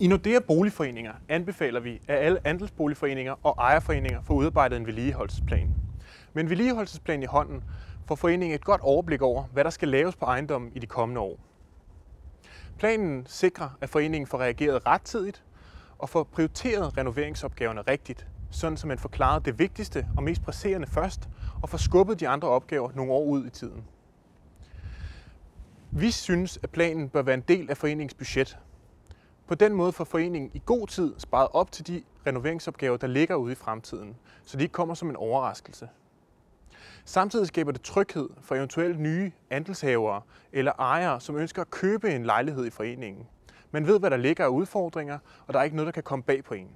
I Nordea Boligforeninger anbefaler vi, at alle andelsboligforeninger og ejerforeninger får udarbejdet en vedligeholdelsesplan. Med en vedligeholdelsesplan i hånden får foreningen et godt overblik over, hvad der skal laves på ejendommen i de kommende år. Planen sikrer, at foreningen får reageret rettidigt og får prioriteret renoveringsopgaverne rigtigt, sådan så man får klaret det vigtigste og mest presserende først og får skubbet de andre opgaver nogle år ud i tiden. Vi synes, at planen bør være en del af foreningens budget. På den måde får foreningen i god tid sparet op til de renoveringsopgaver, der ligger ude i fremtiden, så de ikke kommer som en overraskelse. Samtidig skaber det tryghed for eventuelle nye andelshavere eller ejere, som ønsker at købe en lejlighed i foreningen. Man ved, hvad der ligger af udfordringer, og der er ikke noget, der kan komme bag på en.